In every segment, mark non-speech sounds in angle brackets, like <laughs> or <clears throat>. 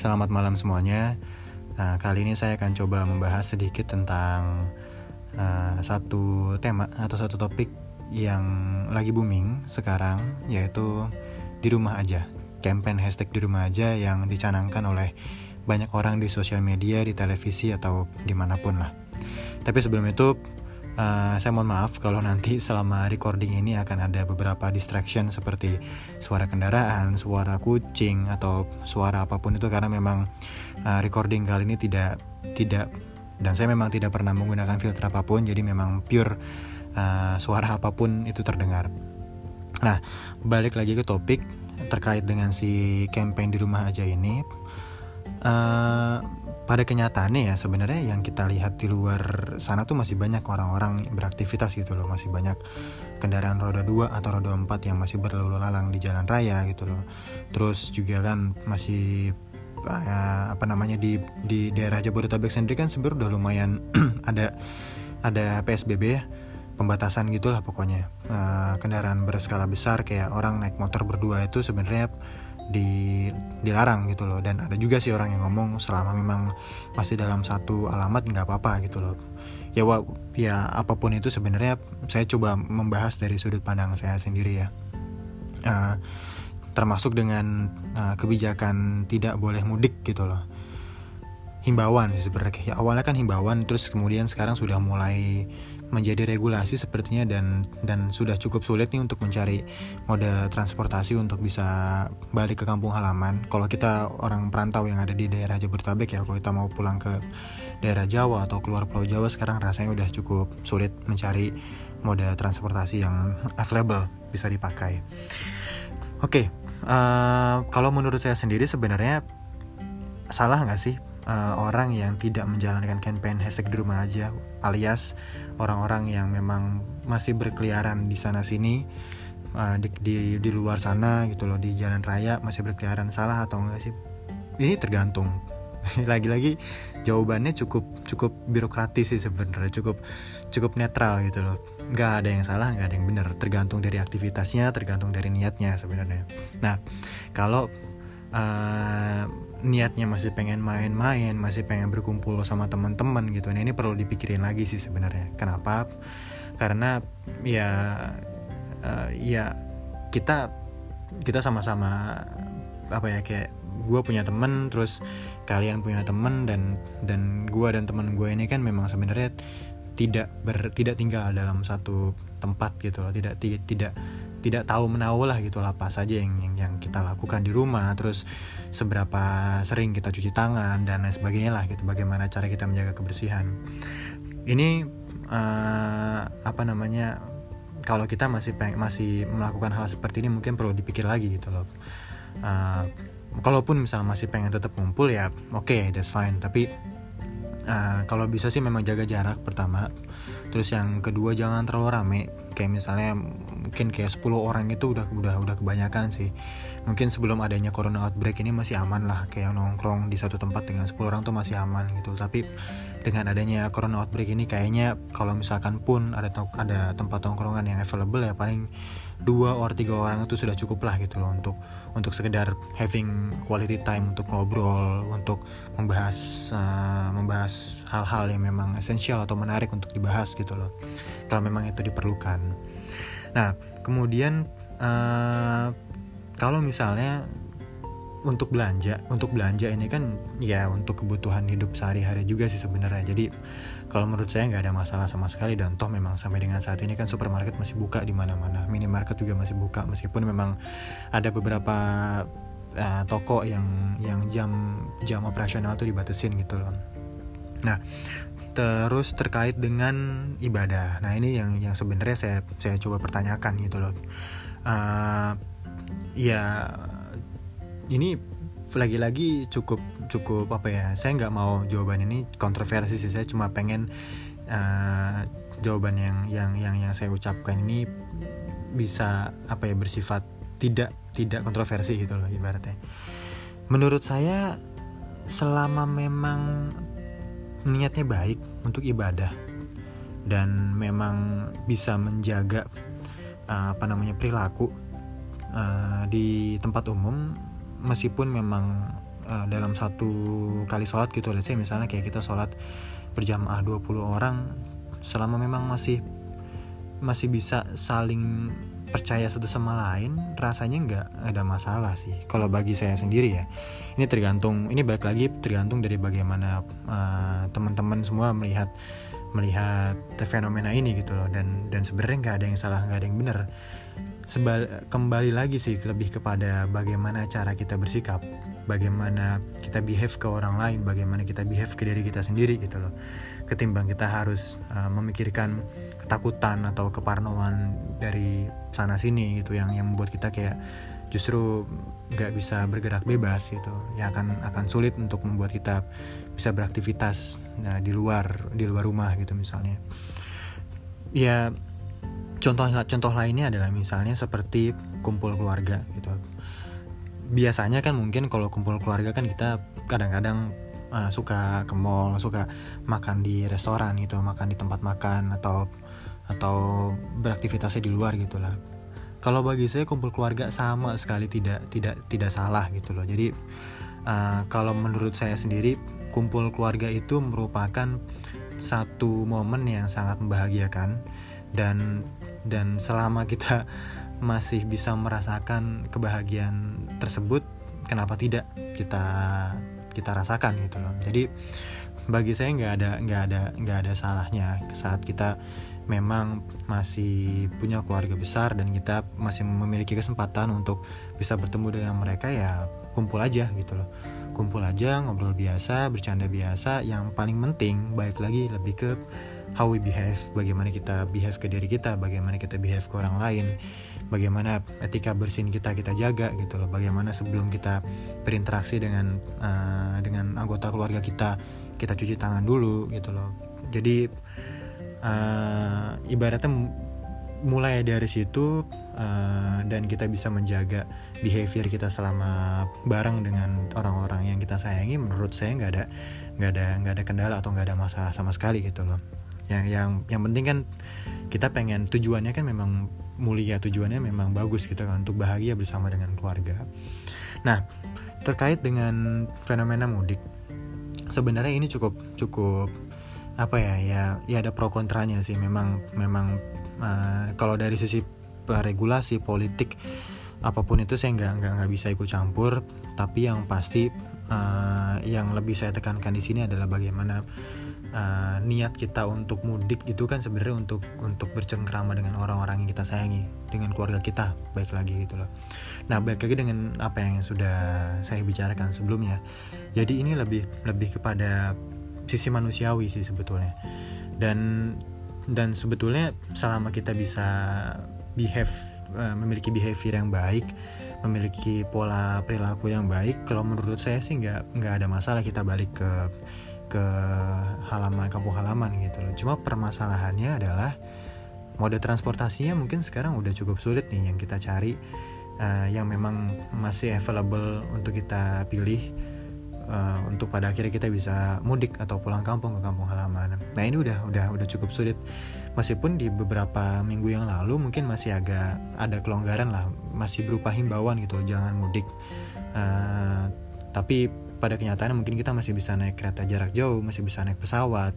selamat malam semuanya. Nah, kali ini saya akan coba membahas sedikit tentang uh, satu tema atau satu topik yang lagi booming sekarang, yaitu di rumah aja. Campaign hashtag di rumah aja yang dicanangkan oleh banyak orang di sosial media, di televisi atau di mana pun lah. Tapi sebelum itu Uh, saya mohon maaf kalau nanti selama recording ini akan ada beberapa distraction seperti suara kendaraan, suara kucing atau suara apa pun itu karena memang uh, recording kali ini tidak tidak dan saya memang tidak pernah menggunakan filter apa pun jadi memang pure uh, suara apa pun itu terdengar. Nah, balik lagi ke topik terkait dengan si campaign di rumah aja ini. Uh, pada kenyataannya ya sebenarnya yang kita lihat di luar sana tuh masih banyak orang-orang beraktivitas gitu loh. Masih banyak kendaraan roda 2 atau roda 4 yang masih berlalu lalang di jalan raya gitu loh. Terus juga kan masih uh, apa namanya di di daerah Jabodetabek sendiri kan sebenarnya udah lumayan <clears throat> ada ada PSBB ya pembatasan gitulah pokoknya. Uh, kendaraan berskala besar kayak orang naik motor berdua itu sebenarnya di dilarang gitu loh. Dan ada juga sih orang yang ngomong selama memang masih dalam satu alamat nggak apa-apa gitu loh. Ya wa, ya apa pun itu sebenarnya saya coba membahas dari sudut pandang saya sendiri ya. Uh, termasuk dengan uh, kebijakan tidak boleh mudik gitu loh. Himbauan sih sebenarnya. Ya awalnya kan himbauan terus kemudian sekarang sudah mulai menjadi regulasi sepertinya dan dan sudah cukup sulit nih untuk mencari moda transportasi untuk bisa balik ke kampung halaman. Kalau kita orang perantau yang ada di daerah Jabodetabek ya, kalau kita mau pulang ke daerah Jawa atau keluar Pulau Jawa sekarang rasanya udah cukup sulit mencari moda transportasi yang available bisa dipakai. Oke, okay, uh, eh, kalau menurut saya sendiri sebenarnya salah nggak sih uh, orang yang tidak menjalankan campaign hashtag di rumah aja alias orang-orang yang memang masih berkeliaran di sana sini uh, di, di di luar sana gitu loh di jalan raya masih berkeliaran salah atau enggak sih? Ini tergantung. <laughs> Lagi-lagi jawabannya cukup cukup birokratis sih sebenarnya cukup cukup netral gitu loh. Nggak ada yang salah nggak ada yang benar tergantung dari aktivitasnya tergantung dari niatnya sebenarnya. Nah kalau uh, niatnya masih pengen main-main, masih pengen berkumpul sama teman-teman gitu. Nah ini perlu dipikirin lagi sih sebenarnya. Kenapa? Karena ya uh, ya kita kita sama-sama apa ya kayak gue punya temen terus kalian punya temen dan dan gue dan teman gue ini kan memang sebenarnya tidak ber tidak tinggal dalam satu tempat gitu loh tidak tidak tidak tahu menahu lah gitu lah apa saja yang, yang yang kita lakukan di rumah. Terus seberapa sering kita cuci tangan dan lain sebagainya lah gitu bagaimana cara kita menjaga kebersihan. Ini uh, apa namanya kalau kita masih peng masih melakukan hal seperti ini mungkin perlu dipikir lagi gitu loh. Uh, kalaupun misalnya masih pengen tetap ngumpul ya oke okay, that's fine. Tapi uh, kalau bisa sih memang jaga jarak pertama. Terus yang kedua jangan terlalu rame. Kayak misalnya mungkin kayak 10 orang itu udah udah udah kebanyakan sih. Mungkin sebelum adanya corona outbreak ini masih aman lah. Kayak nongkrong di satu tempat dengan 10 orang tuh masih aman gitu. Tapi dengan adanya corona outbreak ini kayaknya kalau misalkan pun ada ada tempat nongkrongan yang available ya paling dua or tiga orang itu sudah cukup lah gitu loh untuk untuk sekedar having quality time untuk ngobrol untuk membahas uh, membahas hal-hal yang memang esensial atau menarik untuk dibahas gitu loh kalau memang itu diperlukan. Nah kemudian uh, kalau misalnya untuk belanja untuk belanja ini kan ya untuk kebutuhan hidup sehari-hari juga sih sebenarnya. Jadi kalau menurut saya nggak ada masalah sama sekali. Dan toh memang sampai dengan saat ini kan supermarket masih buka di mana-mana. Minimarket juga masih buka. Meskipun memang ada beberapa uh, toko yang yang jam jam operasional tuh dibatasin gitu loh. Nah terus terkait dengan ibadah. Nah ini yang yang sebenarnya saya saya coba pertanyakan gitu loh. Uh, ya ini lagi-lagi cukup cukup apa ya saya nggak mau jawaban ini kontroversi sih saya cuma pengen uh, jawaban yang yang yang yang saya ucapkan ini bisa apa ya bersifat tidak tidak kontroversi gitu loh ibaratnya. Menurut saya selama memang niatnya baik untuk ibadah dan memang bisa menjaga uh, apa namanya perilaku uh, di tempat umum meskipun memang uh, dalam satu kali sholat gitu let's say misalnya kayak kita sholat berjamaah 20 orang selama memang masih masih bisa saling percaya satu sama lain rasanya nggak ada masalah sih kalau bagi saya sendiri ya. Ini tergantung ini balik lagi tergantung dari bagaimana uh, teman-teman semua melihat melihat fenomena ini gitu loh. Dan dan sebenarnya nggak ada yang salah nggak ada yang benar Sebal, kembali lagi sih lebih kepada bagaimana cara kita bersikap bagaimana kita behave ke orang lain bagaimana kita behave ke diri kita sendiri gitu loh. Ketimbang kita harus uh, memikirkan ketakutan atau keparnoan dari sana sini gitu yang yang membuat kita kayak justru nggak bisa bergerak bebas gitu. Ya akan akan sulit untuk membuat kita bisa beraktivitas nah, di luar di luar rumah gitu misalnya. Ya contoh contoh lainnya adalah misalnya seperti kumpul keluarga gitu. Biasanya kan mungkin kalau kumpul keluarga kan kita kadang-kadang uh, suka ke mall suka makan di restoran gitu makan di tempat makan atau atau beraktivitasnya di luar gitulah kalau bagi saya kumpul keluarga sama sekali tidak tidak tidak salah gitu loh. Jadi uh, kalau menurut saya sendiri kumpul keluarga itu merupakan satu momen yang sangat membahagiakan dan dan selama kita masih bisa merasakan kebahagiaan tersebut kenapa tidak kita kita rasakan gitu loh. Jadi bagi saya nggak ada nggak ada nggak ada salahnya saat kita memang masih punya keluarga besar dan kita masih memiliki kesempatan untuk bisa bertemu dengan mereka ya kumpul aja gitu loh. Kumpul aja ngobrol biasa bercanda biasa yang paling penting baik lagi lebih ke how we behave bagaimana kita behave ke diri kita bagaimana kita behave ke orang lain bagaimana etika bersin kita kita jaga gitu loh. Bagaimana sebelum kita berinteraksi dengan uh, dengan anggota keluarga kita kita cuci tangan dulu gitu loh. Jadi uh, ibaratnya mulai dari situ uh, dan kita bisa menjaga behavior kita selama bareng dengan orang-orang yang kita sayangi menurut saya nggak ada nggak ada nggak ada kendala atau nggak ada masalah sama sekali gitu loh yang yang yang penting kan kita pengen tujuannya kan memang mulia tujuannya memang bagus gitu kan untuk bahagia bersama dengan keluarga. Nah terkait dengan fenomena mudik sebenarnya ini cukup cukup apa ya ya ya ada pro kontranya sih. Memang memang uh, kalau dari sisi regulasi politik apa pun itu saya nggak nggak nggak bisa ikut campur. Tapi yang pasti uh, yang lebih saya tekankan di sini adalah bagaimana uh, niat kita untuk mudik itu kan sebenarnya untuk untuk bercengkrama dengan orang-orang yang kita sayangi dengan keluarga kita baik lagi gitu loh. Nah baik lagi dengan apa yang sudah saya bicarakan sebelumnya. Jadi ini lebih lebih kepada sisi manusiawi sih sebetulnya. Dan dan sebetulnya selama kita bisa behave uh, memiliki behavior yang baik memiliki pola perilaku yang baik kalau menurut saya sih nggak nggak ada masalah kita balik ke ke halaman kampung halaman gitu loh. Cuma permasalahannya adalah mode transportasinya mungkin sekarang udah cukup sulit nih yang kita cari uh, yang memang masih available untuk kita pilih uh, untuk pada akhirnya kita bisa mudik atau pulang kampung ke kampung halaman. Nah ini udah udah udah cukup sulit. Meskipun di beberapa minggu yang lalu mungkin masih agak ada kelonggaran lah, masih berupa himbauan gitu, jangan mudik. Uh, tapi pada kenyataannya mungkin kita masih bisa naik kereta jarak jauh, masih bisa naik pesawat,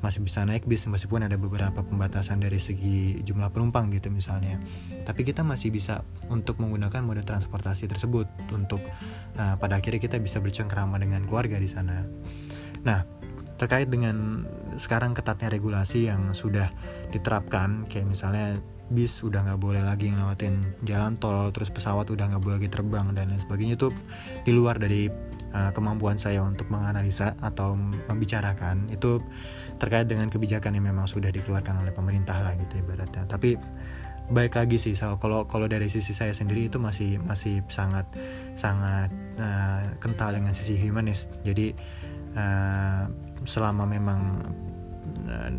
masih bisa naik bis meskipun ada beberapa pembatasan dari segi jumlah penumpang gitu misalnya. Tapi kita masih bisa untuk menggunakan mode transportasi tersebut untuk uh, pada akhirnya kita bisa bercengkrama dengan keluarga di sana. Nah terkait dengan sekarang ketatnya regulasi yang sudah diterapkan kayak misalnya bis udah nggak boleh lagi ngelewatin jalan tol terus pesawat udah nggak boleh lagi terbang dan lain sebagainya itu di luar dari uh, kemampuan saya untuk menganalisa atau membicarakan itu terkait dengan kebijakan yang memang sudah dikeluarkan oleh pemerintah lah gitu ibaratnya. Tapi baik lagi sih so, kalau kalau dari sisi saya sendiri itu masih masih sangat sangat uh, kental dengan sisi humanis. Jadi uh, selama memang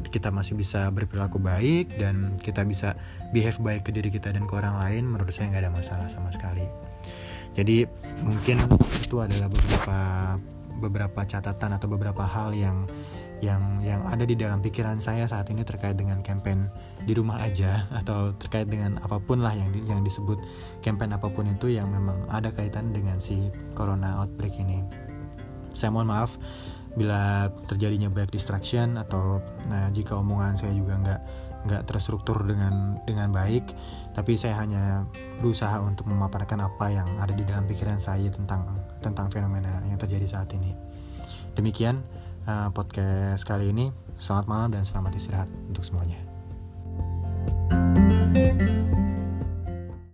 kita masih bisa berperilaku baik dan kita bisa behave baik ke diri kita dan ke orang lain menurut saya nggak ada masalah sama sekali jadi mungkin itu adalah beberapa beberapa catatan atau beberapa hal yang yang yang ada di dalam pikiran saya saat ini terkait dengan campaign di rumah aja <laughs> atau terkait dengan apa pun lah yang yang disebut campaign apa pun itu yang memang ada kaitan dengan si corona outbreak ini. Saya mohon maaf bila terjadinya banyak distraction atau nah, jika omongan saya juga nggak nggak terstruktur dengan dengan baik tapi saya hanya berusaha untuk memaparkan apa yang ada di dalam pikiran saya tentang tentang fenomena yang terjadi saat ini. Demikian uh, podcast kali ini. Selamat malam dan selamat istirahat untuk semuanya. thank you